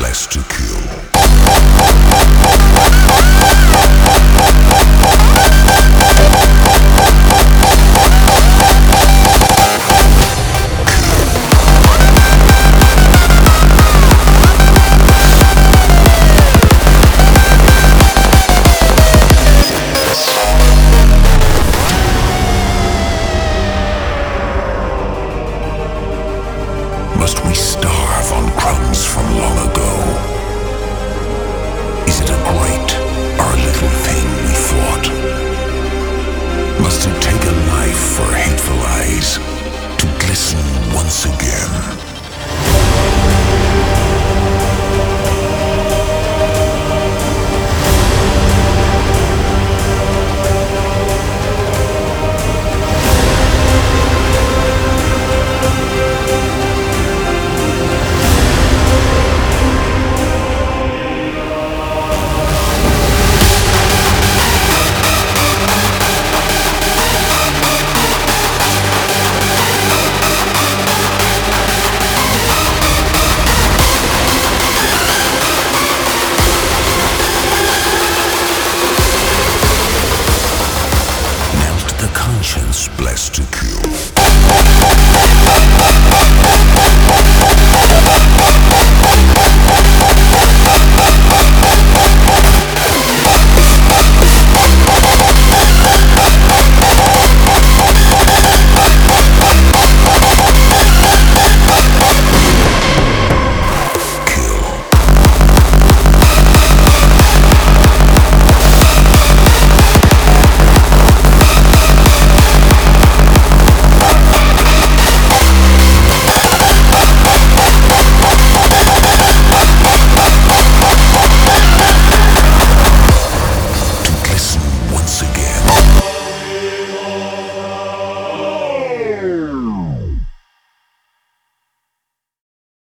blessed to kill. Must we stop? Comes from long ago.